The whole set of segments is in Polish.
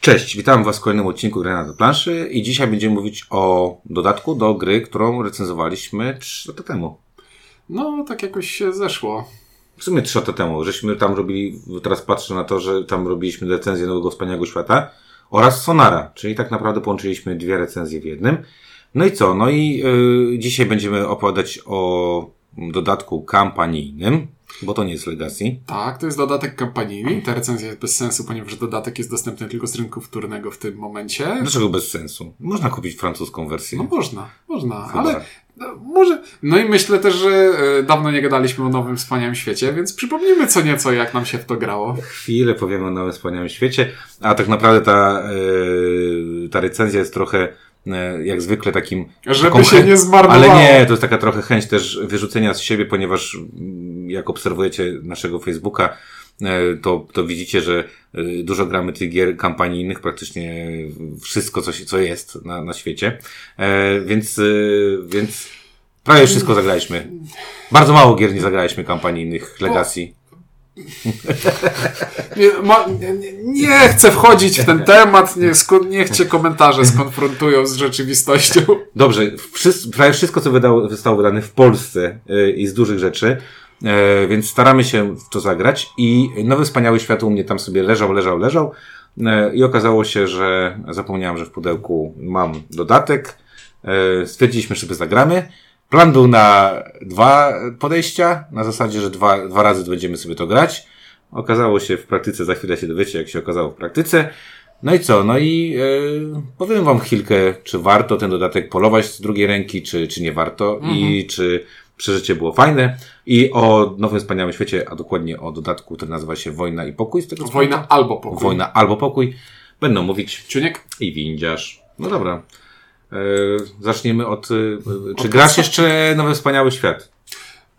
Cześć, witam Was w kolejnym odcinku Gry na planszy i dzisiaj będziemy mówić o dodatku do gry, którą recenzowaliśmy 3 lata temu. No, tak jakoś się zeszło. W sumie 3 lata temu, żeśmy tam robili, teraz patrzę na to, że tam robiliśmy recenzję Nowego Wspaniałego Świata oraz Sonara, czyli tak naprawdę połączyliśmy dwie recenzje w jednym. No i co? No i yy, dzisiaj będziemy opowiadać o dodatku kampanijnym, bo to nie jest Legacy. Tak, to jest dodatek kampanijny. Ta recenzja jest bez sensu, ponieważ dodatek jest dostępny tylko z rynku wtórnego w tym momencie. Dlaczego bez sensu? Można kupić francuską wersję. No można, można, Chyba. ale no, może. No i myślę też, że e, dawno nie gadaliśmy o nowym wspaniałym świecie, więc przypomnijmy co nieco, jak nam się w to grało. Chwilę powiemy o nowym wspaniałym świecie, a tak naprawdę ta, yy, ta recenzja jest trochę E, jak zwykle takim... Żeby się nie zmarnowało. Ale nie, to jest taka trochę chęć też wyrzucenia z siebie, ponieważ mm, jak obserwujecie naszego Facebooka, e, to, to widzicie, że e, dużo gramy tych gier kampanijnych, praktycznie wszystko, co, się, co jest na, na świecie. Więc, więc prawie wszystko zagraliśmy. Bardzo mało gier nie zagraliśmy kampanijnych Legacy. Nie, ma, nie, nie, chcę wchodzić w ten temat, nie, niech cię komentarze skonfrontują z rzeczywistością. Dobrze, prawie wszystko, co wydało, zostało wydane w Polsce yy, i z dużych rzeczy, yy, więc staramy się w to zagrać i Nowy Wspaniały Świat u mnie tam sobie leżał, leżał, leżał yy, i okazało się, że zapomniałem, że w pudełku mam dodatek. Stwierdziliśmy, że zagramy. Plan był na dwa podejścia, na zasadzie, że dwa, dwa razy będziemy sobie to grać. Okazało się w praktyce, za chwilę się dowiecie, jak się okazało w praktyce. No i co? No i yy, powiem wam chwilkę, czy warto ten dodatek polować z drugiej ręki, czy, czy nie warto mhm. i czy przeżycie było fajne. I o Nowym Wspaniałym Świecie, a dokładnie o dodatku, który nazywa się Wojna i Pokój. Z tego Wojna albo Pokój. Wojna albo Pokój. Będą mówić Ciuniek i Windziarz. No dobra. E, zaczniemy od. E, czy grasz jeszcze Nowy Wspaniały Świat?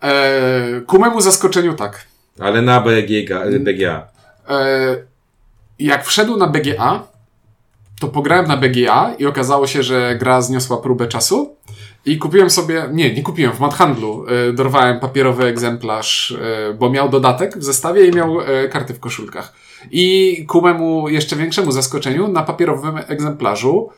E, ku memu zaskoczeniu tak. Ale na BGA. BGA. E, jak wszedł na BGA, to pograłem na BGA i okazało się, że gra zniosła próbę czasu. I kupiłem sobie, nie, nie kupiłem, w Madhandlu e, dorwałem papierowy egzemplarz, e, bo miał dodatek w zestawie i miał e, karty w koszulkach. I ku memu jeszcze większemu zaskoczeniu na papierowym egzemplarzu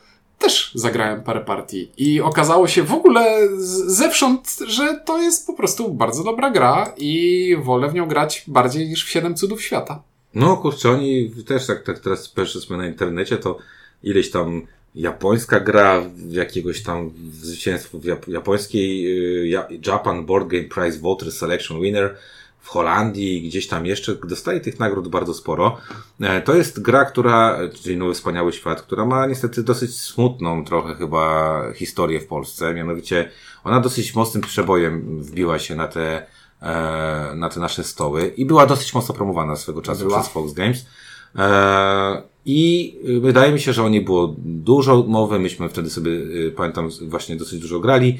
też zagrałem parę partii i okazało się w ogóle zewsząd, że to jest po prostu bardzo dobra gra i wolę w nią grać bardziej niż w Siedem Cudów Świata. No kurczę, oni też tak, tak teraz patrzymy na internecie, to ileś tam japońska gra, jakiegoś tam zwycięstwo w japońskiej y, Japan Board Game Prize Voter Selection Winner w Holandii, gdzieś tam jeszcze, dostaje tych nagród bardzo sporo. E, to jest gra, która, czyli Nowy Wspaniały Świat, która ma niestety dosyć smutną trochę chyba historię w Polsce. Mianowicie ona dosyć mocnym przebojem wbiła się na te, e, na te nasze stoły i była dosyć mocno promowana swego czasu była. przez Fox Games. E, I wydaje mi się, że o niej było dużo mowy. Myśmy wtedy sobie, pamiętam, właśnie dosyć dużo grali.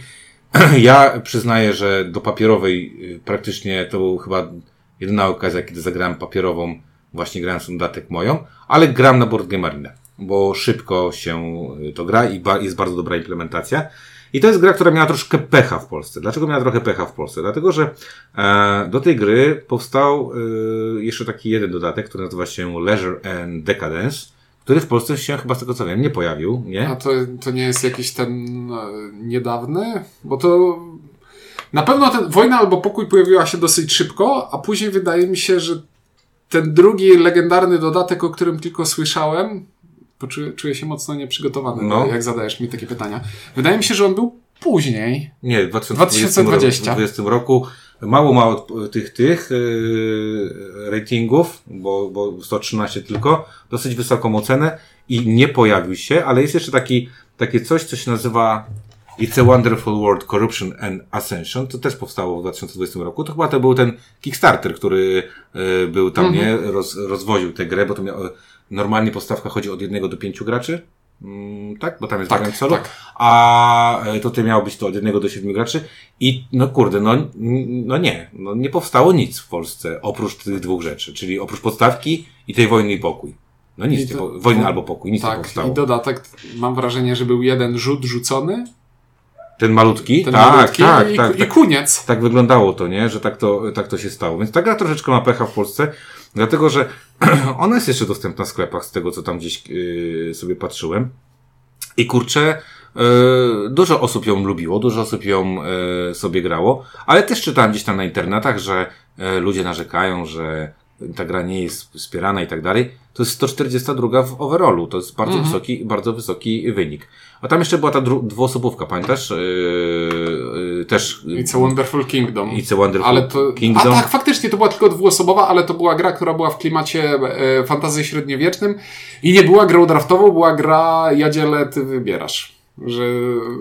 Ja przyznaję, że do papierowej y, praktycznie to był chyba jedyna okazja, kiedy zagrałem papierową, właśnie w dodatek moją, ale gram na Board Game Arena, bo szybko się y, to gra i ba jest bardzo dobra implementacja. I to jest gra, która miała troszkę pecha w Polsce. Dlaczego miała trochę pecha w Polsce? Dlatego, że e, do tej gry powstał e, jeszcze taki jeden dodatek, który nazywa się Leisure and Decadence który w Polsce się chyba z tego co wiem nie pojawił, nie? A to, to nie jest jakiś ten no, niedawny? Bo to na pewno ten Wojna albo Pokój pojawiła się dosyć szybko, a później wydaje mi się, że ten drugi legendarny dodatek, o którym tylko słyszałem, czuję, czuję się mocno nieprzygotowany, no. jak zadajesz mi takie pytania. Wydaje mi się, że on był później. Nie, w 2020. 2020 roku mało mało tych, tych yy, ratingów, bo, bo 113 tylko, dosyć wysoką ocenę i nie pojawił się, ale jest jeszcze taki, takie coś, co się nazywa It's a Wonderful World Corruption and Ascension. To też powstało w 2020 roku. To chyba to był ten Kickstarter, który yy, był tam, -hmm. nie? Roz, rozwoził tę grę, bo to miał, normalnie postawka chodzi od jednego do pięciu graczy. Mm, tak? Bo tam jest tak, solo. Tak. A e, tutaj miało być to od jednego do siedmiu graczy. I no kurde, no, no nie. No nie powstało nic w Polsce oprócz tych dwóch rzeczy. Czyli oprócz podstawki i tej wojny i pokój. No nic, to, nie, wojna albo pokój, nic tak, nie powstało. I dodatek, mam wrażenie, że był jeden rzut rzucony. Ten malutki? Ten tak, malutki tak, i, tak, i, tak, kuniec. Tak wyglądało to, nie? Że tak to, tak to się stało. Więc ta gra troszeczkę ma pecha w Polsce, dlatego że Ona jest jeszcze dostępna w sklepach, z tego co tam gdzieś yy, sobie patrzyłem. I kurczę, yy, dużo osób ją lubiło, dużo osób ją yy, sobie grało, ale też czytałem gdzieś tam na internetach, że yy, ludzie narzekają, że ta gra nie jest wspierana i tak dalej. To jest 142 w overallu, to jest bardzo wysoki, bardzo wysoki wynik. A tam jeszcze była ta dru- dwuosobówka, pamiętasz? Yy, yy, też It's a Wonderful Kingdom. It's a Wonderful ale to, Kingdom. A tak, faktycznie to była tylko dwuosobowa, ale to była gra, która była w klimacie e, fantazy średniowiecznym i nie była grą draftową, była gra Jadziele, ty wybierasz. Że...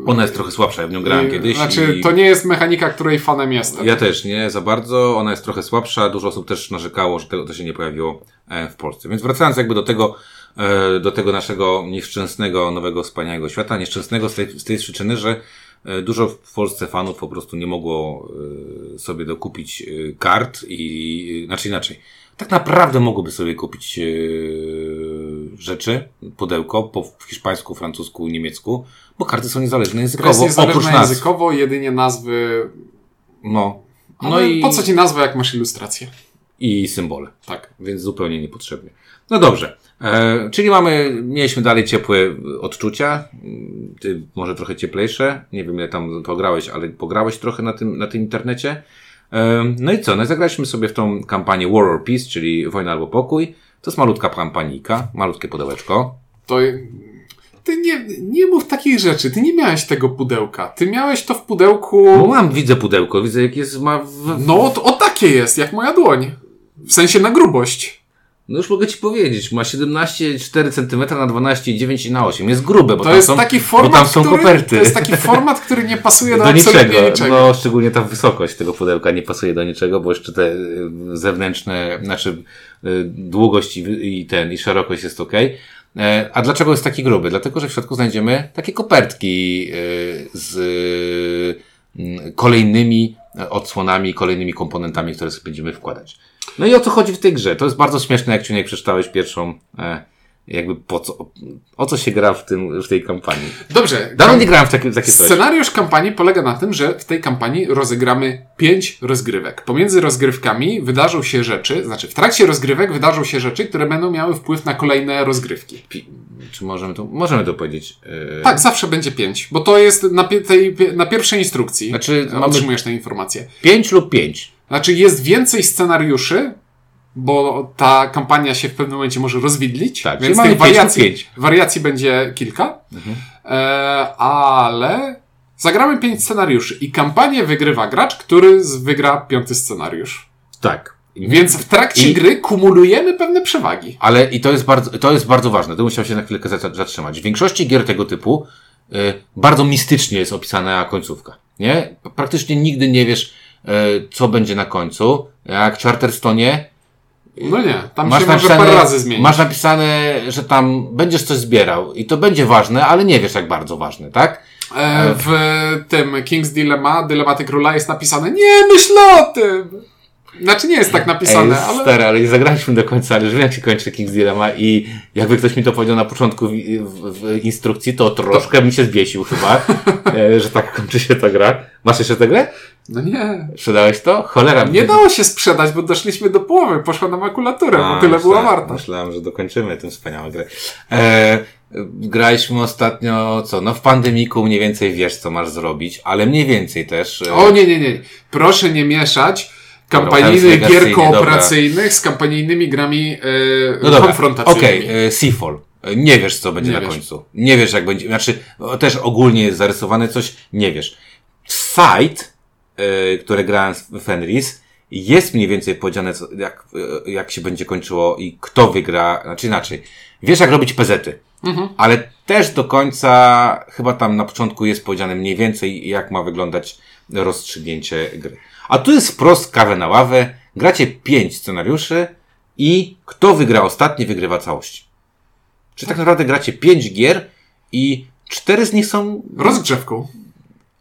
Ona jest trochę słabsza, ja w nią grałem kiedyś. Znaczy, i... to nie jest mechanika, której fanem jestem. Ja też nie za bardzo, ona jest trochę słabsza, dużo osób też narzekało, że tego to się nie pojawiło e, w Polsce. Więc wracając jakby do tego, e, do tego naszego nieszczęsnego, nowego, wspaniałego świata, nieszczęsnego z tej, z tej przyczyny, że e, dużo w Polsce fanów po prostu nie mogło sobie dokupić kart i, znaczy inaczej, tak naprawdę mogłoby sobie kupić rzeczy, pudełko po hiszpańsku, francusku, niemiecku, bo karty są niezależne Gra jest językowo, oprócz nas. językowo, jedynie nazwy... No. No No i, po co ci nazwa, jak masz ilustrację? i symbole. Tak. więc zupełnie niepotrzebnie. No dobrze, e, czyli mamy, mieliśmy dalej ciepłe odczucia, ty może trochę cieplejsze, nie wiem ile tam pograłeś, ale pograłeś trochę na tym, na tym internecie. E, no i co, no zagraliśmy sobie w tą kampanię War or Peace, czyli Wojna albo Pokój. To jest malutka kampanika, malutkie pudełeczko. To... Ty nie, nie mów takich rzeczy. Ty nie miałeś tego pudełka. Ty miałeś to w pudełku... No mam, widzę pudełko, widzę jak jest, ma w... No, to, o takie jest, jak moja dłoń. W sensie na grubość. No już mogę ci powiedzieć, ma 17,4 cm na 12,9 na 8. Jest grube, bo To tam jest są, taki bo format, tam są który, koperty. To jest taki format, który nie pasuje do, do niczego. niczego. No, szczególnie ta wysokość tego pudełka nie pasuje do niczego, bo jeszcze te y, zewnętrzne, znaczy y, długość i, i ten, i szerokość jest ok. A dlaczego jest taki gruby? Dlatego, że w środku znajdziemy takie kopertki y, z y, kolejnymi odsłonami, kolejnymi komponentami, które sobie będziemy wkładać. No i o co chodzi w tej grze? To jest bardzo śmieszne, jak Ciunek przeczytałeś pierwszą, e, jakby po co, o co się gra w, tym, w tej kampanii. Dobrze. Dawno nie grałem w takie, takie coś. Scenariusz kampanii polega na tym, że w tej kampanii rozegramy pięć rozgrywek. Pomiędzy rozgrywkami wydarzą się rzeczy, znaczy w trakcie rozgrywek wydarzą się rzeczy, które będą miały wpływ na kolejne rozgrywki. Pi- Czy możemy to, możemy to powiedzieć? Yy, Tak, zawsze będzie pięć, bo to jest na, tej, na pierwszej instrukcji. Znaczy, mamy- otrzymujesz tę informację. Pięć lub pięć. Znaczy jest więcej scenariuszy, bo ta kampania się w pewnym momencie może rozwidlić, Tak, więc mamy tych wariacji, pięć. wariacji będzie kilka, e, ale zagramy pięć scenariuszy i kampanię wygrywa gracz, który wygra piąty scenariusz. Tak. Więc w trakcie I- gry kumulujemy pewne przewagi. Ale i to jest bardzo, to jest bardzo ważne. Tu musiał się na chwilkę za- zatrzymać. W większości gier tego typu y, bardzo mistycznie jest opisana końcówka. Nie? Praktycznie nigdy nie wiesz, co będzie na końcu. Jak Charterstonie No nie, tam masz się może napisane, parę razy zmienić. masz napisane, że tam będziesz coś zbierał i to będzie ważne, ale nie wiesz jak bardzo ważne, tak? E, w tym King's Dilemma, Dylematy Króla jest napisane nie myśl o tym! Znaczy nie jest tak napisane, Ej, ale... Stary, ale nie zagraliśmy do końca, ale już wiem jak się kończy King's Dilemma i jakby ktoś mi to powiedział na początku w, w, w instrukcji, to troszkę mi się zbiesił chyba, e, że tak kończy się ta gra. Masz jeszcze tę grę? No nie. Sprzedałeś to? Cholera. Nie dało się sprzedać, bo doszliśmy do połowy, poszła na makulaturę, A, bo tyle była myślałem- warta. Myślałem, że dokończymy tę wspaniałą grę. E, graliśmy ostatnio, co, no w pandemiku mniej więcej wiesz, co masz zrobić, ale mniej więcej też. E, O nie, nie, nie. Proszę nie mieszać kampanijnych gier kooperacyjnych z kampanijnymi grami e, No dobra, konfrontacyjnymi. okej, e, Seafall. E, Nie wiesz, co będzie Nie na wiesz. końcu. Nie wiesz, jak będzie, znaczy, też ogólnie jest zarysowane coś, nie wiesz. Site, które grałem w Fenris, jest mniej więcej powiedziane, jak, e, jak się będzie kończyło i kto wygra, znaczy inaczej. Wiesz, jak robić pezety. Mhm. Ale też do końca, chyba tam na początku jest powiedziane mniej więcej, jak ma wyglądać rozstrzygnięcie gry. A tu jest wprost kawę na ławę, gracie pięć scenariuszy i kto wygra ostatni, wygrywa całość. Czy tak naprawdę gracie pięć gier i cztery z nich są... Rozgrzewką.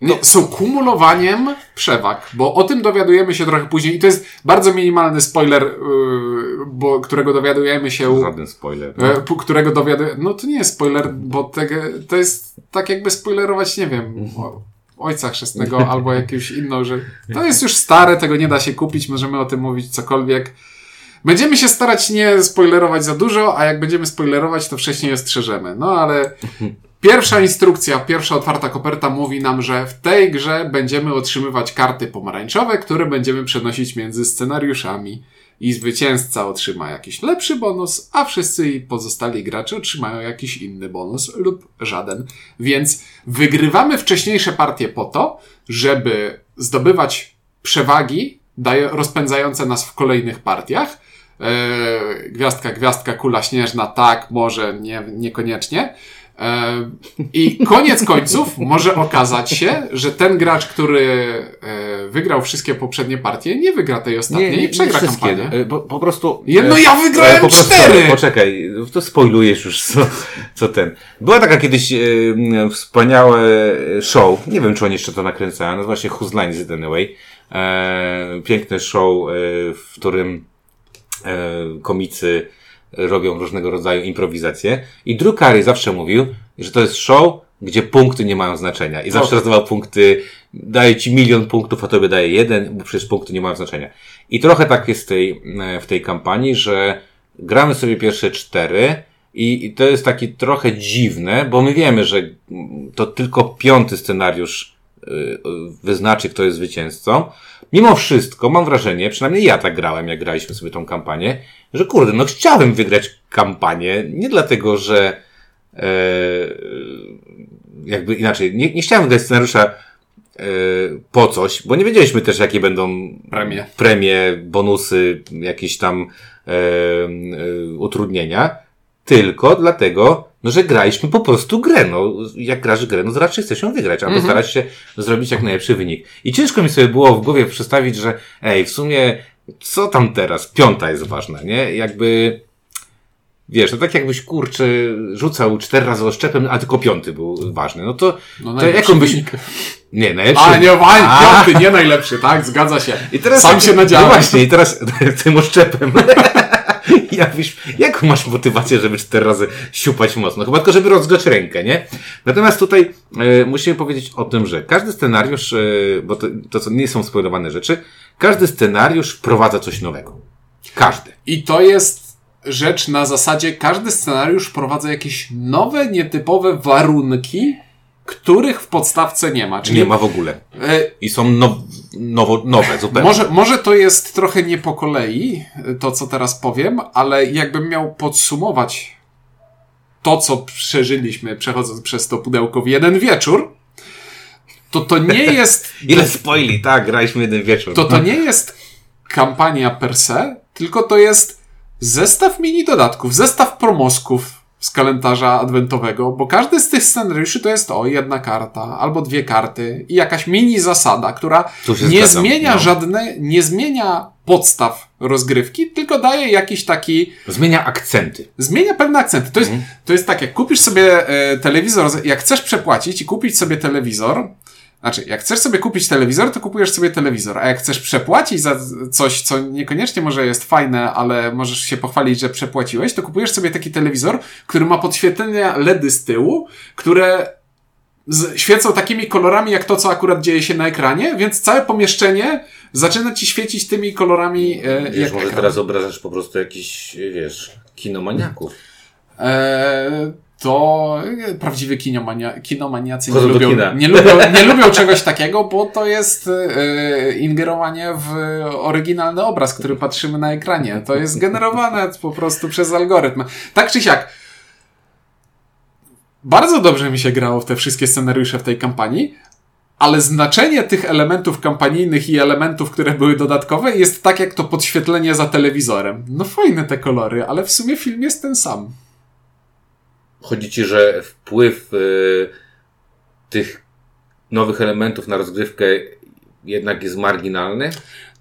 Nie, są kumulowaniem przewag, bo o tym dowiadujemy się trochę później i to jest bardzo minimalny spoiler, yy, bo, którego dowiadujemy się Żaden spoiler. E, pu- którego dowiaduje. No to nie jest spoiler, bo tego, to jest tak jakby spoilerować, nie wiem, o, ojca chrzestnego albo jakąś inną, że to jest już stare, tego nie da się kupić, możemy o tym mówić cokolwiek. Będziemy się starać nie spoilerować za dużo, a jak będziemy spoilerować, to wcześniej ostrzeżemy. No ale pierwsza instrukcja, pierwsza otwarta koperta mówi nam, że w tej grze będziemy otrzymywać karty pomarańczowe, które będziemy przenosić między scenariuszami. I zwycięzca otrzyma jakiś lepszy bonus, a wszyscy pozostali gracze otrzymają jakiś inny bonus lub żaden. Więc wygrywamy wcześniejsze partie po to, żeby zdobywać przewagi daje, rozpędzające nas w kolejnych partiach. E, gwiazdka, gwiazdka, kula śnieżna, tak, może, nie, niekoniecznie. E, I koniec końców może okazać się, że ten gracz, który e, wygrał wszystkie poprzednie partie, nie wygra tej ostatniej i przegra kampanię. E, Po, po prostu. Jedno ja wygrałem po prostu, cztery! Poczekaj, to spoilujesz już, co, co ten. Była taka kiedyś e, wspaniałe show, nie wiem czy oni jeszcze to nakręcają, nazywa się Whose Line Is Anyway. E, piękne show, e, w którym komicy robią różnego rodzaju improwizacje. I Drew Carey zawsze mówił, że to jest show, gdzie punkty nie mają znaczenia. I zawsze rozdawał punkty, daje ci milion punktów, a tobie daje jeden, bo przecież punkty nie mają znaczenia. I trochę tak jest w tej, e, w tej kampanii, że gramy sobie pierwsze cztery i, to jest takie trochę dziwne, bo my wiemy, że to tylko piąty scenariusz wyznaczy, kto jest zwycięzcą. Mimo wszystko mam wrażenie, przynajmniej ja tak grałem, jak graliśmy sobie tą kampanię, że kurde, no chciałem wygrać kampanię, nie dlatego, że e, jakby inaczej, nie, nie chciałem wygrać scenariusza e, po coś, bo nie wiedzieliśmy też, jakie będą Premie. premie bonusy, jakieś tam e, e, utrudnienia, tylko dlatego, no, że graliśmy po prostu grę. No, jak grasz grę, no to raczej chcesz ją wygrać, albo starać się zrobić jak najlepszy wynik. I ciężko mi sobie było w głowie przedstawić, że ej, w sumie, co tam teraz? Piąta jest ważna, nie? Jakby, wiesz, to tak jakbyś, kurczę, rzucał cztery razy oszczepem, a tylko piąty był ważny. No to, No, to jaką byś... Nie, najlepszy... A, nie, a, piąty, nie najlepszy, tak? Zgadza się. I teraz Sam się No nadziałem. właśnie, i teraz tym oszczepem. Jakbyś, jaką masz motywację, żeby cztery razy siupać mocno? Chyba tylko, żeby rozgrzać rękę, nie? Natomiast tutaj e, musimy powiedzieć o tym, że każdy scenariusz, e, bo to, to co nie są spoilowane rzeczy, każdy scenariusz wprowadza coś nowego. Każdy. I to jest rzecz na zasadzie, każdy scenariusz prowadza jakieś nowe, nietypowe warunki, których w podstawce nie ma. Czyli Nie ma w ogóle. e, I są now, nowo, nowe zupełnie. Może, może to jest trochę nie po kolei, to co teraz powiem, ale jakbym miał podsumować to, co przeżyliśmy przechodząc przez to pudełko w jeden wieczór, to to nie jest, Ile spoili, tak, graliśmy jeden wieczór. to to nie jest kampania per se, tylko to jest zestaw mini dodatków, zestaw promosków z kalendarza adwentowego, bo każdy z tych scenariuszy to jest o jedna karta albo dwie karty i jakaś mini zasada, która nie zgadzam, zmienia no. żadne, nie zmienia podstaw rozgrywki, tylko daje jakiś taki, Zmienia akcenty. zmienia pewne akcenty. To jest, Mhm. to jest tak, jak kupisz sobie e, telewizor, jak chcesz przepłacić i kupić sobie telewizor, znaczy, jak chcesz sobie kupić telewizor, to kupujesz sobie telewizor, a jak chcesz przepłacić za coś, co niekoniecznie może jest fajne, ale możesz się pochwalić, że przepłaciłeś, to kupujesz sobie taki telewizor, który ma podświetlenia LEDy z tyłu, które świecą takimi kolorami, jak to, co akurat dzieje się na ekranie, więc całe pomieszczenie zaczyna ci świecić tymi kolorami, e, Wiesz, jak może ekran. teraz obrażasz po prostu jakiś, wiesz, kinomaniaków. E, to e, prawdziwi kinomania, kinomaniacy nie Chodzą lubią, nie, lubią, nie lubią czegoś takiego, bo to jest e, ingerowanie w oryginalny obraz, który patrzymy na ekranie. To jest generowane po prostu przez algorytm. Tak czy siak. Bardzo dobrze mi się grało w te wszystkie scenariusze w tej kampanii, ale znaczenie tych elementów kampanijnych i elementów, które były dodatkowe, jest tak jak to podświetlenie za telewizorem. No fajne te kolory, ale w sumie film jest ten sam. Chodzi ci, że wpływ y, tych nowych elementów na rozgrywkę jednak jest marginalny?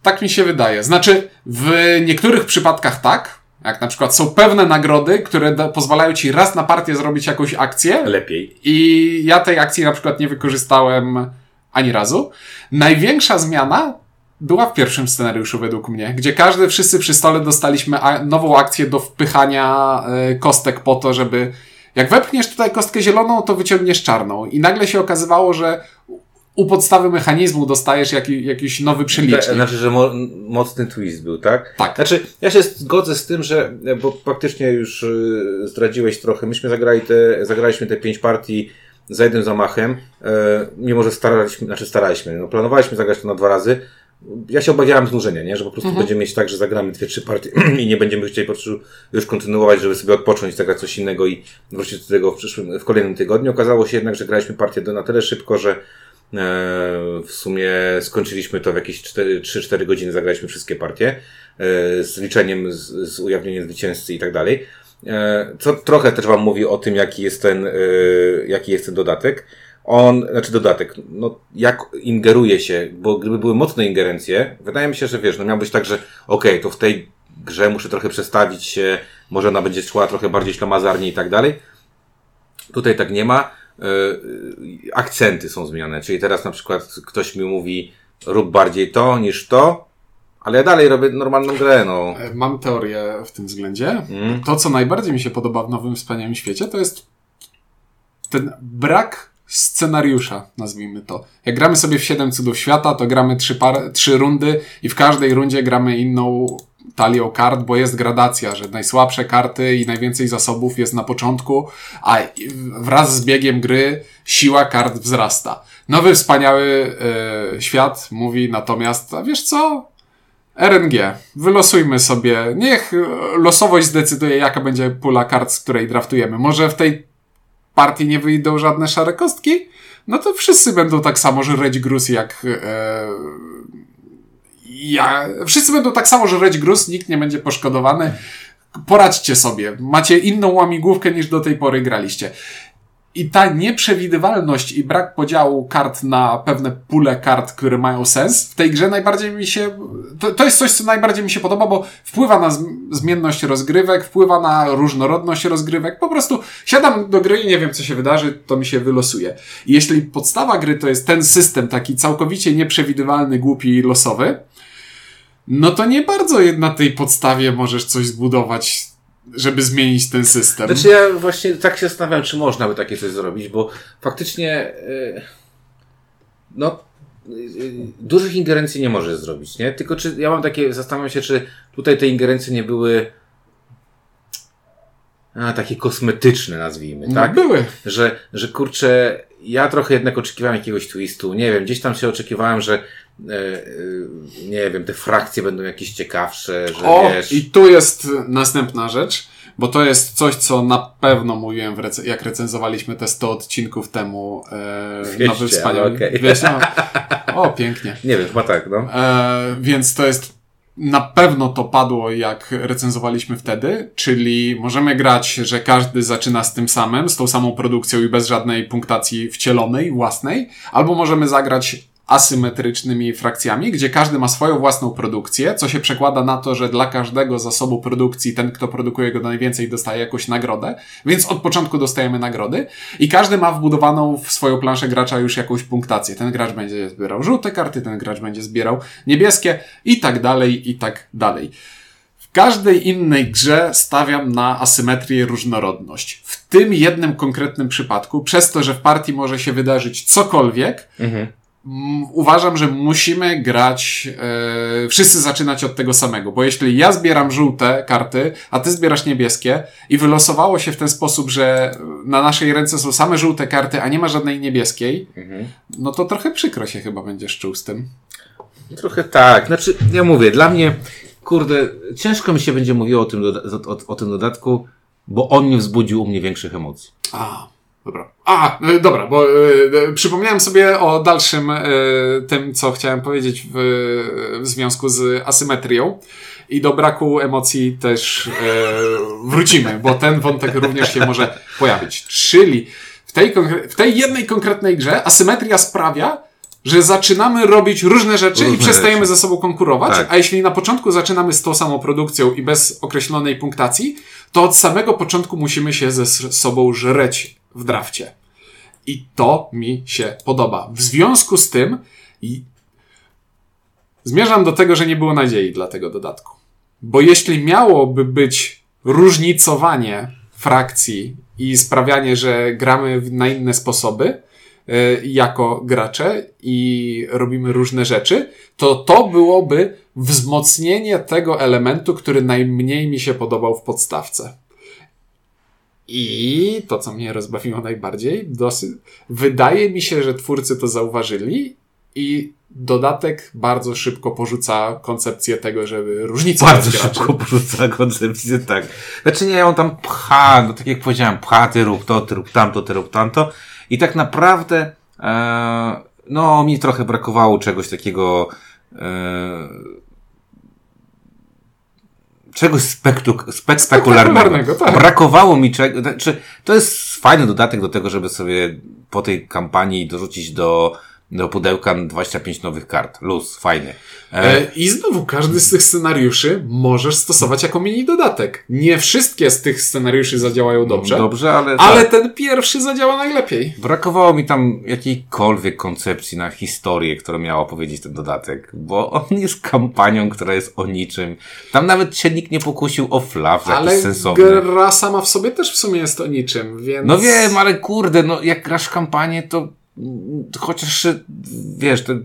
Tak mi się wydaje. Znaczy, w niektórych przypadkach tak. Jak na przykład są pewne nagrody, które da, pozwalają ci raz na partię zrobić jakąś akcję. Lepiej. I ja tej akcji na przykład nie wykorzystałem ani razu. Największa zmiana była w pierwszym scenariuszu według mnie, gdzie każdy, wszyscy przy stole dostaliśmy nową akcję do wpychania y, kostek po to, żeby jak wepchniesz tutaj kostkę zieloną, to wyciągniesz czarną. I nagle się okazywało, że u podstawy mechanizmu dostajesz jaki, jakiś nowy przelicznik. Tak, znaczy, że mo mocny twist był, tak? Tak. Znaczy, ja się zgodzę z tym, że, bo faktycznie już y, zdradziłeś trochę, myśmy zagrali te, zagraliśmy te pięć partii za jednym zamachem, e, mimo że staraliśmy, znaczy staraliśmy, no planowaliśmy zagrać to na dwa razy, ja się obawiałem znużenia, nie? Że po prostu Mhm. będziemy mieć tak, że zagramy dwie, trzy partie i nie będziemy chcieli po prostu już kontynuować, żeby sobie odpocząć, zagrać coś innego i wrócić do tego w przyszłym, w kolejnym tygodniu. Okazało się jednak, że graliśmy partię do na tyle szybko, że e, w sumie skończyliśmy to w jakieś 3-4 godziny, zagraliśmy wszystkie partie e, z liczeniem, z, z ujawnieniem zwycięzcy i tak dalej. E, Co trochę też Wam mówi o tym, jaki jest ten, e, jaki jest ten dodatek. On, znaczy dodatek, no jak ingeruje się, bo gdyby były mocne ingerencje, wydaje mi się, że wiesz, no miał być tak, że okej, to w tej grze muszę trochę przestawić się, może ona będzie szła trochę bardziej ślamazarnie i tak dalej. Tutaj tak nie ma. E, akcenty są zmieniane, czyli teraz na przykład ktoś mi mówi rób bardziej to niż to, ale ja dalej robię normalną grę, no. E, Mam teorię w tym względzie. Mm. To, co najbardziej mi się podoba w Nowym Wspaniałym Świecie, to jest ten brak scenariusza, nazwijmy to. Jak gramy sobie w 7 cudów świata, to gramy trzy, par, trzy rundy i w każdej rundzie gramy inną talią kart, bo jest gradacja, że najsłabsze karty i najwięcej zasobów jest na początku, a wraz z biegiem gry siła kart wzrasta. Nowy Wspaniały e, Świat mówi natomiast, a wiesz co? RNG. Wylosujmy sobie. Niech losowość zdecyduje, jaka będzie pula kart, z której draftujemy. Może w tej partii nie wyjdą żadne szare kostki? No to wszyscy będą tak samo żreć gruz jak. E, ja. Wszyscy będą tak samo żreć gruz, nikt nie będzie poszkodowany. Poradźcie sobie. Macie inną łamigłówkę niż do tej pory graliście. I ta nieprzewidywalność i brak podziału kart na pewne pule kart, które mają sens, w tej grze najbardziej mi się. To, to jest coś, co najbardziej mi się podoba, bo wpływa na zm- zmienność rozgrywek, wpływa na różnorodność rozgrywek. Po prostu siadam do gry i nie wiem, co się wydarzy, to mi się wylosuje. I jeśli podstawa gry to jest ten system taki całkowicie nieprzewidywalny, głupi i losowy, no to nie bardzo na tej podstawie możesz coś zbudować, żeby zmienić ten system. Znaczy ja właśnie tak się zastanawiam, czy można by takie coś zrobić, bo faktycznie yy, no yy, dużych ingerencji nie możesz zrobić, nie? Tylko czy ja mam takie, zastanawiam się, czy tutaj te ingerencje nie były a, takie kosmetyczne, nazwijmy, No, tak? były. Że, że kurczę, ja trochę jednak oczekiwałem jakiegoś twistu, nie wiem, gdzieś tam się oczekiwałem, że e, e, nie wiem, te frakcje będą jakieś ciekawsze, że O, wiesz... i tu jest następna rzecz, bo to jest coś, co na pewno mówiłem, rec- jak recenzowaliśmy te 100 odcinków temu e, Dwieście, Nowy Wspaniały. ale okej. Wiesz, no, o, pięknie. Nie wiem, chyba tak, no. E, więc to jest na pewno to padło, jak recenzowaliśmy wtedy, czyli możemy grać, że każdy zaczyna z tym samym, z tą samą produkcją i bez żadnej punktacji wcielonej, własnej, albo możemy zagrać asymetrycznymi frakcjami, gdzie każdy ma swoją własną produkcję, co się przekłada na to, że dla każdego zasobu produkcji ten, kto produkuje go najwięcej, dostaje jakąś nagrodę, więc od początku dostajemy nagrody i każdy ma wbudowaną w swoją planszę gracza już jakąś punktację. Ten gracz będzie zbierał żółte karty, ten gracz będzie zbierał niebieskie i tak dalej, i tak dalej. W każdej innej grze stawiam na asymetrię i różnorodność. W tym jednym konkretnym przypadku, przez to, że w partii może się wydarzyć cokolwiek, Mhm. Uważam, że musimy grać, e, wszyscy zaczynać od tego samego, bo jeśli ja zbieram żółte karty, a ty zbierasz niebieskie i wylosowało się w ten sposób, że na naszej ręce są same żółte karty, a nie ma żadnej niebieskiej, Mhm. no to trochę przykro się chyba będziesz czuł z tym. Trochę tak. Znaczy, ja mówię, dla mnie, kurde, ciężko mi się będzie mówiło o tym, doda- o, o tym dodatku, bo on nie wzbudził u mnie większych emocji. A, dobra. A, e, dobra, bo e, przypomniałem sobie o dalszym e, tym, co chciałem powiedzieć w, w związku z asymetrią. I do braku emocji też e, wrócimy, bo ten wątek również się może pojawić. Czyli w tej, w tej jednej konkretnej grze asymetria sprawia, że zaczynamy robić różne rzeczy Różne i przestajemy rzeczy. ze sobą konkurować, Tak. a jeśli na początku zaczynamy z tą samą produkcją i bez określonej punktacji, to od samego początku musimy się ze sobą żreć w drafcie. I to mi się podoba. W związku z tym zmierzam do tego, że nie było nadziei dla tego dodatku. Bo jeśli miałoby być różnicowanie frakcji i sprawianie, że gramy na inne sposoby, jako gracze i robimy różne rzeczy, to to byłoby wzmocnienie tego elementu, który najmniej mi się podobał w podstawce. I to, co mnie rozbawiło najbardziej, dosyć, wydaje mi się, że twórcy to zauważyli i dodatek bardzo szybko porzuca koncepcję tego, żeby różnica Bardzo szybko porzuca koncepcję, tak. Znaczy nie, on tam pcha, no tak jak powiedziałem, pcha, ty rób to, ty rób tamto, ty rób tamto. I tak naprawdę, e, no, mi trochę brakowało czegoś takiego, e, czegoś spektuk, spektakularnego. Tak. Brakowało mi czegoś, znaczy, to jest fajny dodatek do tego, żeby sobie po tej kampanii dorzucić do do pudełka 25 nowych kart. Luz, fajny. E, I znowu każdy z tych scenariuszy możesz stosować jako mini dodatek. Nie wszystkie z tych scenariuszy zadziałają dobrze. Dobrze, ale. Ale tak. ten pierwszy zadziała najlepiej. Brakowało mi tam jakiejkolwiek koncepcji na historię, którą miała powiedzieć ten dodatek, bo on jest kampanią, która jest o niczym. Tam nawet się nikt nie pokusił o flaw ale sensowny. gra sama w sobie też w sumie jest o niczym, więc... No wiem, ale kurde, no jak grasz kampanię, to chociaż, wiesz, te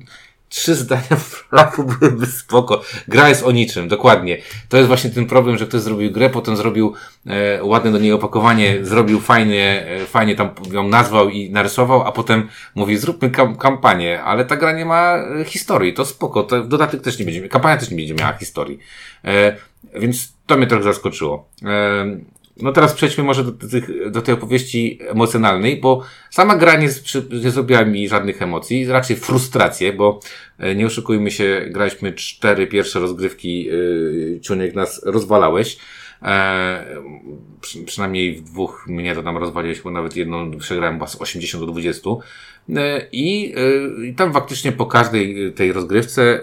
trzy zdania flapu byłyby spoko. Gra jest o niczym, dokładnie. To jest właśnie ten problem, że ktoś zrobił grę, potem zrobił e, ładne do niej opakowanie, zrobił fajnie, e, fajnie tam ją nazwał i narysował, a potem mówi, zróbmy kam kampanię, ale ta gra nie ma e, historii, to spoko, to dodatek też nie będzie, kampania też nie będzie miała historii. E, więc to mnie trochę zaskoczyło. E, no teraz przejdźmy może do, tych, do tej opowieści emocjonalnej, bo sama gra nie, nie zrobiła mi żadnych emocji, raczej frustrację, bo e, nie oszukujmy się, graliśmy cztery pierwsze rozgrywki, yy, Ciuniek nas rozwalałeś. E, przy, przynajmniej w dwóch mnie to tam rozwaliłeś, bo nawet jedną przegrałem z 80 do 20. E, I, e, tam faktycznie po każdej tej rozgrywce e,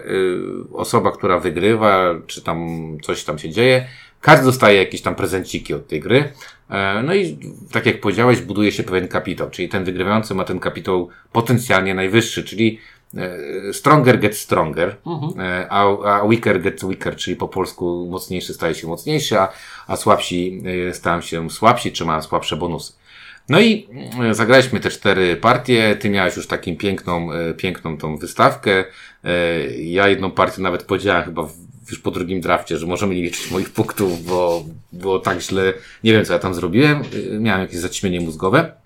osoba, która wygrywa, czy tam coś tam się dzieje, każdy dostaje jakieś tam prezenciki od tej gry. E, no i tak jak powiedziałeś, buduje się pewien kapitał, czyli ten wygrywający ma ten kapitał potencjalnie najwyższy, czyli e, stronger gets stronger, mhm. E, a, a weaker gets weaker, czyli po polsku mocniejszy staje się mocniejszy, a, a słabsi stają się słabsi, czy mają słabsze bonusy. No i zagraliśmy te cztery partie. Ty miałeś już taką piękną, piękną tą wystawkę. Ja jedną partię nawet podziałam chyba już po drugim drafcie, że możemy nie liczyć moich punktów, bo było tak źle. Nie wiem, co ja tam zrobiłem. Y, miałem jakieś zaćmienie mózgowe.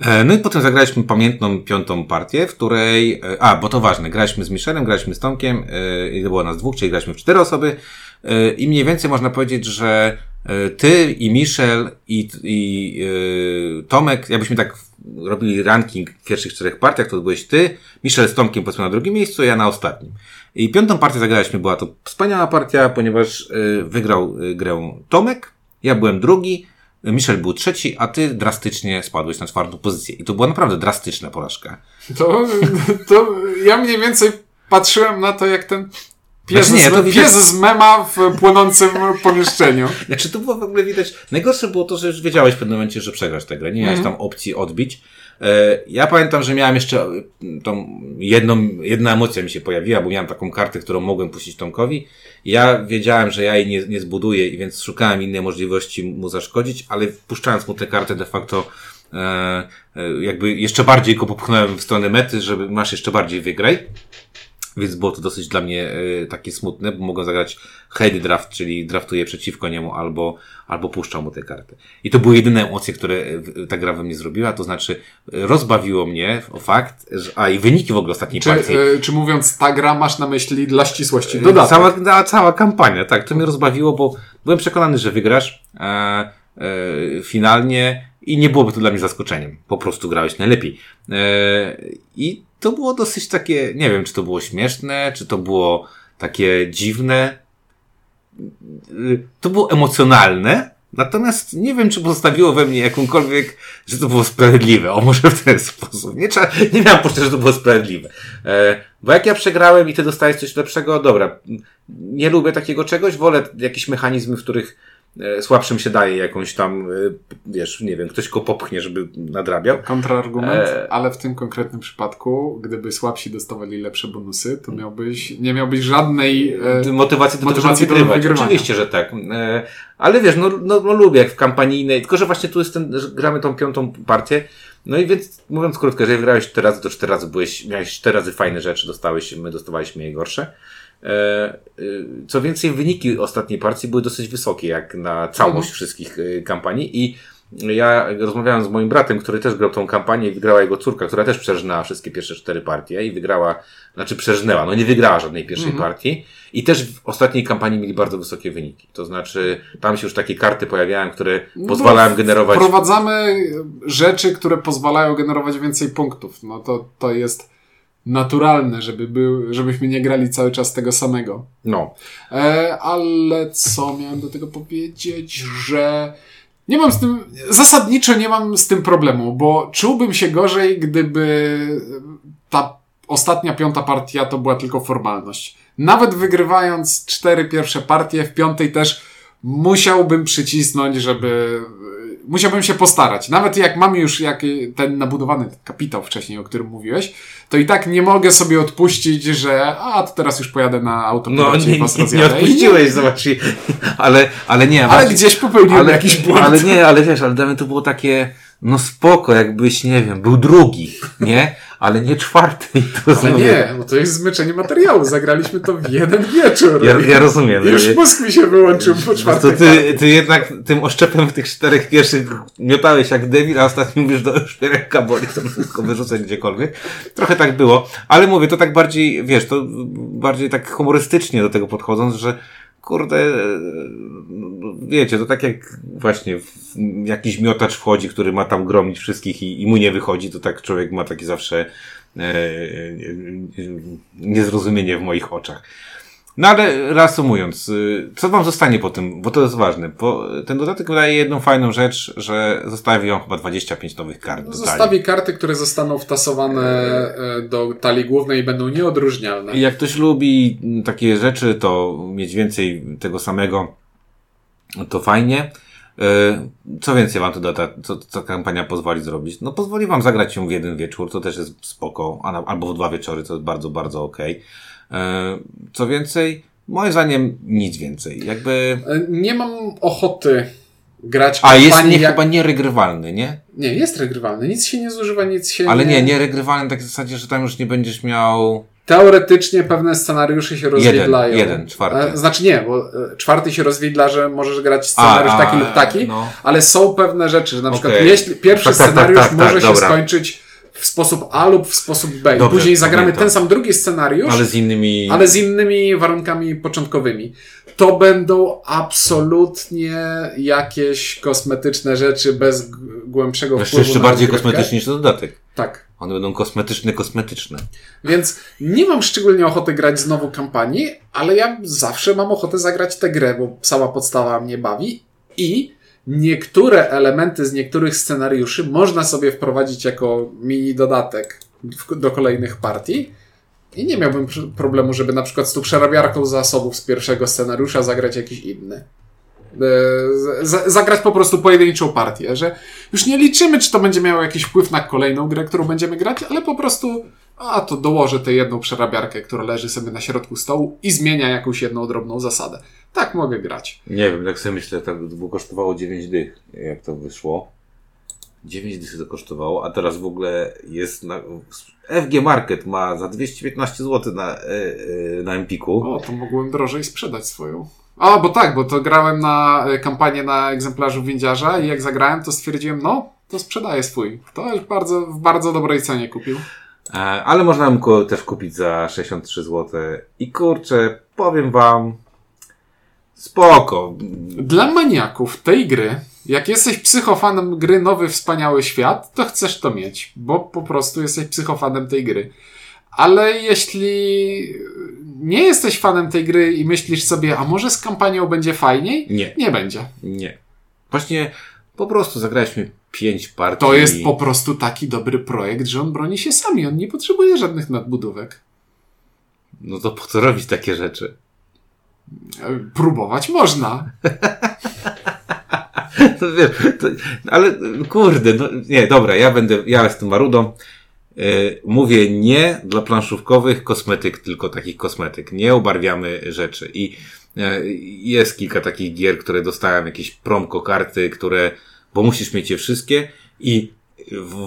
E, no i potem zagraliśmy pamiętną piątą partię, w której, e, a, bo to ważne, graliśmy z Michelem, graliśmy z Tomkiem, e, i było nas dwóch, czyli graliśmy w cztery osoby, i mniej więcej można powiedzieć, że ty i Michel i, i Tomek, jakbyśmy tak robili ranking w pierwszych czterech partiach, to byłeś ty, Michel z Tomkiem powiedzmy na drugim miejscu, ja na ostatnim. I piątą partię zagraliśmy, była to wspaniała partia, ponieważ y, wygrał y, grę Tomek, ja byłem drugi, Michel był trzeci, a ty drastycznie spadłeś na czwartą pozycję. I to była naprawdę drastyczna porażka. To, to ja mniej więcej patrzyłem na to, jak ten Pies, znaczy nie, to pies z mema w płonącym pomieszczeniu. Znaczy to było w ogóle widać. Najgorsze było to, że już wiedziałeś w pewnym momencie, że przegrasz tę grę. Nie miałeś -hmm. tam opcji odbić. E, ja pamiętam, że miałem jeszcze e, tą jedną, jedna emocja mi się pojawiła, bo miałem taką kartę, którą mogłem puścić Tomkowi. Ja wiedziałem, że ja jej nie, nie zbuduję więc szukałem innej możliwości mu zaszkodzić, ale puszczając mu tę kartę de facto e, jakby jeszcze bardziej go popchnąłem w stronę mety, żeby masz jeszcze bardziej wygraj. Więc było to dosyć dla mnie y, takie smutne, bo mogłem zagrać head draft, czyli draftuję przeciwko niemu albo, albo puszczam mu tę kartę. I to były jedyne emocje, które y, ta gra we mnie zrobiła, to znaczy rozbawiło mnie o fakt, że, a i wyniki w ogóle ostatniej czy, partii. Y, czy mówiąc ta gra masz na myśli dla ścisłości dodatek? Cała, cała kampania, tak, to mnie rozbawiło, bo byłem przekonany, że wygrasz. E, e, finalnie i nie byłoby to dla mnie zaskoczeniem. Po prostu grałeś najlepiej. E, I to było dosyć takie, nie wiem, czy to było śmieszne, czy to było takie dziwne. To było emocjonalne, natomiast nie wiem, czy pozostawiło we mnie jakąkolwiek, że to było sprawiedliwe. O, może w ten sposób. Nie, trzeba, nie miałem poczucia, że to było sprawiedliwe. E, bo jak ja przegrałem i ty dostałeś coś lepszego, dobra, nie lubię takiego czegoś, wolę jakieś mechanizmy, w których słabszym się daje jakąś tam, e, wiesz, nie wiem, ktoś go popchnie, żeby nadrabiał. Kontrargument, e... ale w tym konkretnym przypadku, gdyby słabsi dostawali lepsze bonusy, to miałbyś, nie miałbyś żadnej e... motywacji do motywacji tego, żeby wygrywać. Oczywiście, że tak. E... Ale wiesz, no, no, no lubię jak w kampanijnej, tylko że właśnie tu jest ten, że gramy tą piątą partię, No i więc, mówiąc krótko, jeżeli wygrałeś 4 razy, to 4 razy byłeś, miałeś 4 razy fajne rzeczy, dostałeś, my dostawaliśmy je gorsze. E, y, Co więcej, wyniki ostatniej partii były dosyć wysokie, jak na całość Mhm. wszystkich y, kampanii i ja rozmawiałem z moim bratem, który też grał tą kampanię i wygrała jego córka, która też przeżnęła wszystkie pierwsze cztery partie i wygrała, znaczy przeżnęła, no nie wygrała żadnej pierwszej Mhm. partii i też w ostatniej kampanii mieli bardzo wysokie wyniki. To znaczy, tam się już takie karty pojawiają, które No, pozwalają generować Wprowadzamy rzeczy, które pozwalają generować więcej punktów. No to, to jest naturalne, żeby był, żebyśmy nie grali cały czas tego samego. no, E, ale co miałem do tego powiedzieć, że nie mam z tym, zasadniczo nie mam z tym problemu, bo czułbym się gorzej, gdyby ta ostatnia piąta partia to była tylko formalność. Nawet wygrywając cztery pierwsze partie, w piątej też musiałbym przycisnąć, żeby. Musiałbym się postarać. Nawet jak mam już jak ten nabudowany kapitał wcześniej, o którym mówiłeś, to i tak nie mogę sobie odpuścić, że a to teraz już pojadę na no autopilocie nie, i was nie, nie odpuściłeś, zobacz, ale, ale nie, Ale właśnie- gdzieś popełniłem jakiś błąd. Ale nie, ale wiesz, ale dla mnie to było takie, no spoko, jakbyś, nie wiem, był drugi, nie? Ale nie czwarty. I to Ale znowu- nie, bo to jest zmyczenie materiału. Zagraliśmy to w jeden wieczór. Ja, ja rozumiem. Już mózg mi się wyłączył po to czwartej ty, partii. ty jednak tym oszczepem w tych czterech pierwszych miotałeś jak debil, a ostatnio mówisz do szpiereka boli, to wszystko wyrzucać gdziekolwiek. Trochę tak było, ale mówię, to tak bardziej, wiesz, to bardziej tak humorystycznie do tego podchodząc, że kurde, e, wiecie, to tak jak właśnie jakiś miotacz wchodzi, który ma tam gromić wszystkich i, i mu nie wychodzi, to tak człowiek ma takie zawsze e, e, e, niezrozumienie w moich oczach. No ale reasumując, y, co wam zostanie po tym, bo to jest ważne. Po, ten dodatek daje jedną fajną rzecz, że zostawi wam chyba 25 nowych kart. talii. Zostawi karty, które zostaną wtasowane e, do talii głównej i będą nieodróżnialne. I jak ktoś lubi takie rzeczy, to mieć więcej tego samego, to fajnie. Y, Co więcej wam to data, co, co kampania pozwoli zrobić? No pozwoli wam zagrać ją w jeden wieczór, to też jest spoko, albo w dwa wieczory, to jest bardzo, bardzo okej. Y, Co więcej, moim zdaniem nic więcej. Jakby... E, Nie mam ochoty grać A jest nie, jak... chyba nieregrywalny, nie? Nie, jest regrywalny. Nic się nie zużywa, nic się Ale nie, nieregrywalny tak w zasadzie, że tam już nie będziesz miał... Teoretycznie pewne scenariusze się rozwidlają. jeden, czwarty. E, Znaczy nie, bo e, czwarty się rozwidla, że możesz grać scenariusz A, taki a, lub taki, no. ale są pewne rzeczy, że na przykład Okej. jeśli pierwszy Tak, tak, tak, scenariusz tak, tak, może się dobra. skończyć w sposób A lub w sposób B. Dobrze, później zagramy pamiętam. ten sam drugi scenariusz, Ale z innymi... ale z innymi warunkami początkowymi. To będą absolutnie jakieś kosmetyczne rzeczy bez głębszego Jeszcze, wpływu jeszcze bardziej kosmetyczny niż dodatek. Tak. One będą kosmetyczne, kosmetyczne. Więc nie mam szczególnie ochoty grać znowu kampanii, ale ja zawsze mam ochotę zagrać tę grę, bo sama podstawa mnie bawi i niektóre elementy z niektórych scenariuszy można sobie wprowadzić jako mini dodatek do kolejnych partii. I nie miałbym pr- problemu, żeby na przykład z tą przerabiarką zasobów z pierwszego scenariusza zagrać jakiś inny. E, z- zagrać po prostu pojedynczą partię, że już nie liczymy, czy to będzie miało jakiś wpływ na kolejną grę, którą będziemy grać, ale po prostu a to dołożę tę jedną przerabiarkę, która leży sobie na środku stołu i zmienia jakąś jedną drobną zasadę. Tak mogę grać. Nie wiem, tak sobie myślę, tak by kosztowało 9 dych, jak to wyszło. 9 dych to kosztowało, a teraz w ogóle jest na... FG Market ma za 215 zł na, e, e, na Empiku. O, to mogłem drożej sprzedać swoją. A, bo tak, bo to grałem na e, kampanię na egzemplarzu windziarza i jak zagrałem, to stwierdziłem, no, to sprzedaję swój. To już bardzo, w bardzo dobrej cenie kupił. E, ale można go też kupić za 63 zł. I kurczę, powiem wam, spoko. Dla maniaków tej gry, jak jesteś psychofanem gry Nowy Wspaniały Świat, to chcesz to mieć, bo po prostu jesteś psychofanem tej gry. Ale jeśli nie jesteś fanem tej gry i myślisz sobie, a może z kampanią będzie fajniej? Nie, Nie będzie. nie. Właśnie po prostu zagraliśmy 5 partii. To jest po prostu taki dobry projekt, że on broni się sami, on nie potrzebuje żadnych nadbudówek. No to po co robić takie rzeczy? Próbować można. To wiesz, to, ale kurde, no, nie, dobra, ja będę, ja jestem marudą. Yy, mówię nie dla planszówkowych kosmetyk, tylko takich kosmetyk. Nie obarwiamy rzeczy. I yy, jest kilka takich gier, które dostałem jakieś promko karty, które, bo musisz mieć je wszystkie i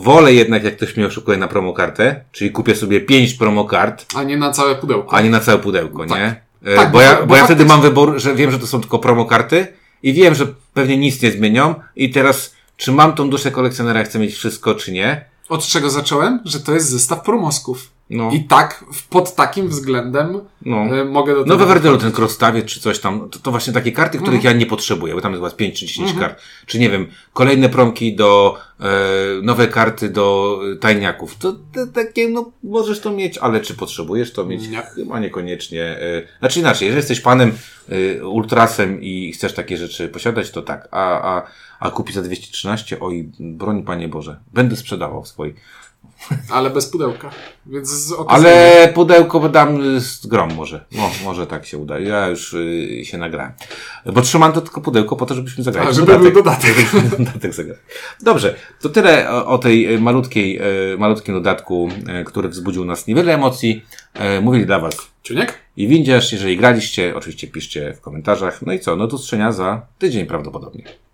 wolę jednak, jak ktoś mnie oszukuje na promokartę, czyli kupię sobie pięć promokart, A nie na całe pudełko. a nie na całe pudełko, Tak. nie? E, Tak, bo, ja, bo bo ja wtedy mam wybór, że wiem, że to są tylko promokarty i wiem, że pewnie nic nie zmienią i teraz, czy mam tą duszę kolekcjonera, chcę mieć wszystko, czy nie? Od czego zacząłem? Że to jest zestaw promosków. No, I tak, w- pod takim względem no. e, mogę do tego... No we Werdelu ten crosstawiec czy coś tam, to, to właśnie takie karty, których Mhm. ja nie potrzebuję, bo tam jest chyba 5 czy 10 kart. Czy nie wiem, kolejne promki do, e, nowe karty do e, tajniaków. To, to takie, no możesz to mieć, ale czy potrzebujesz to mieć? Nie. Chyba niekoniecznie. E, znaczy inaczej, jeżeli jesteś panem e, ultrasem i chcesz takie rzeczy posiadać, to tak. A, a, a kupić za 213, oj, broń Panie Boże, będę sprzedawał swój. Ale bez pudełka. Więc. Ale pudełko dam z grom może. No, może tak się uda. Ja już y, się nagrałem. Bo trzymam to tylko pudełko po to, żebyśmy zagrali. A, żeby był dodatek. dodatek zagrać. Dobrze, to tyle o, o tej y, malutkiej, y, malutkim dodatku, y, który wzbudził nas niewiele emocji. Y, Mówili dla Was Ciuniek? i Windziarz. Jeżeli graliście, oczywiście piszcie w komentarzach. No i co? No do usłyszenia za tydzień prawdopodobnie.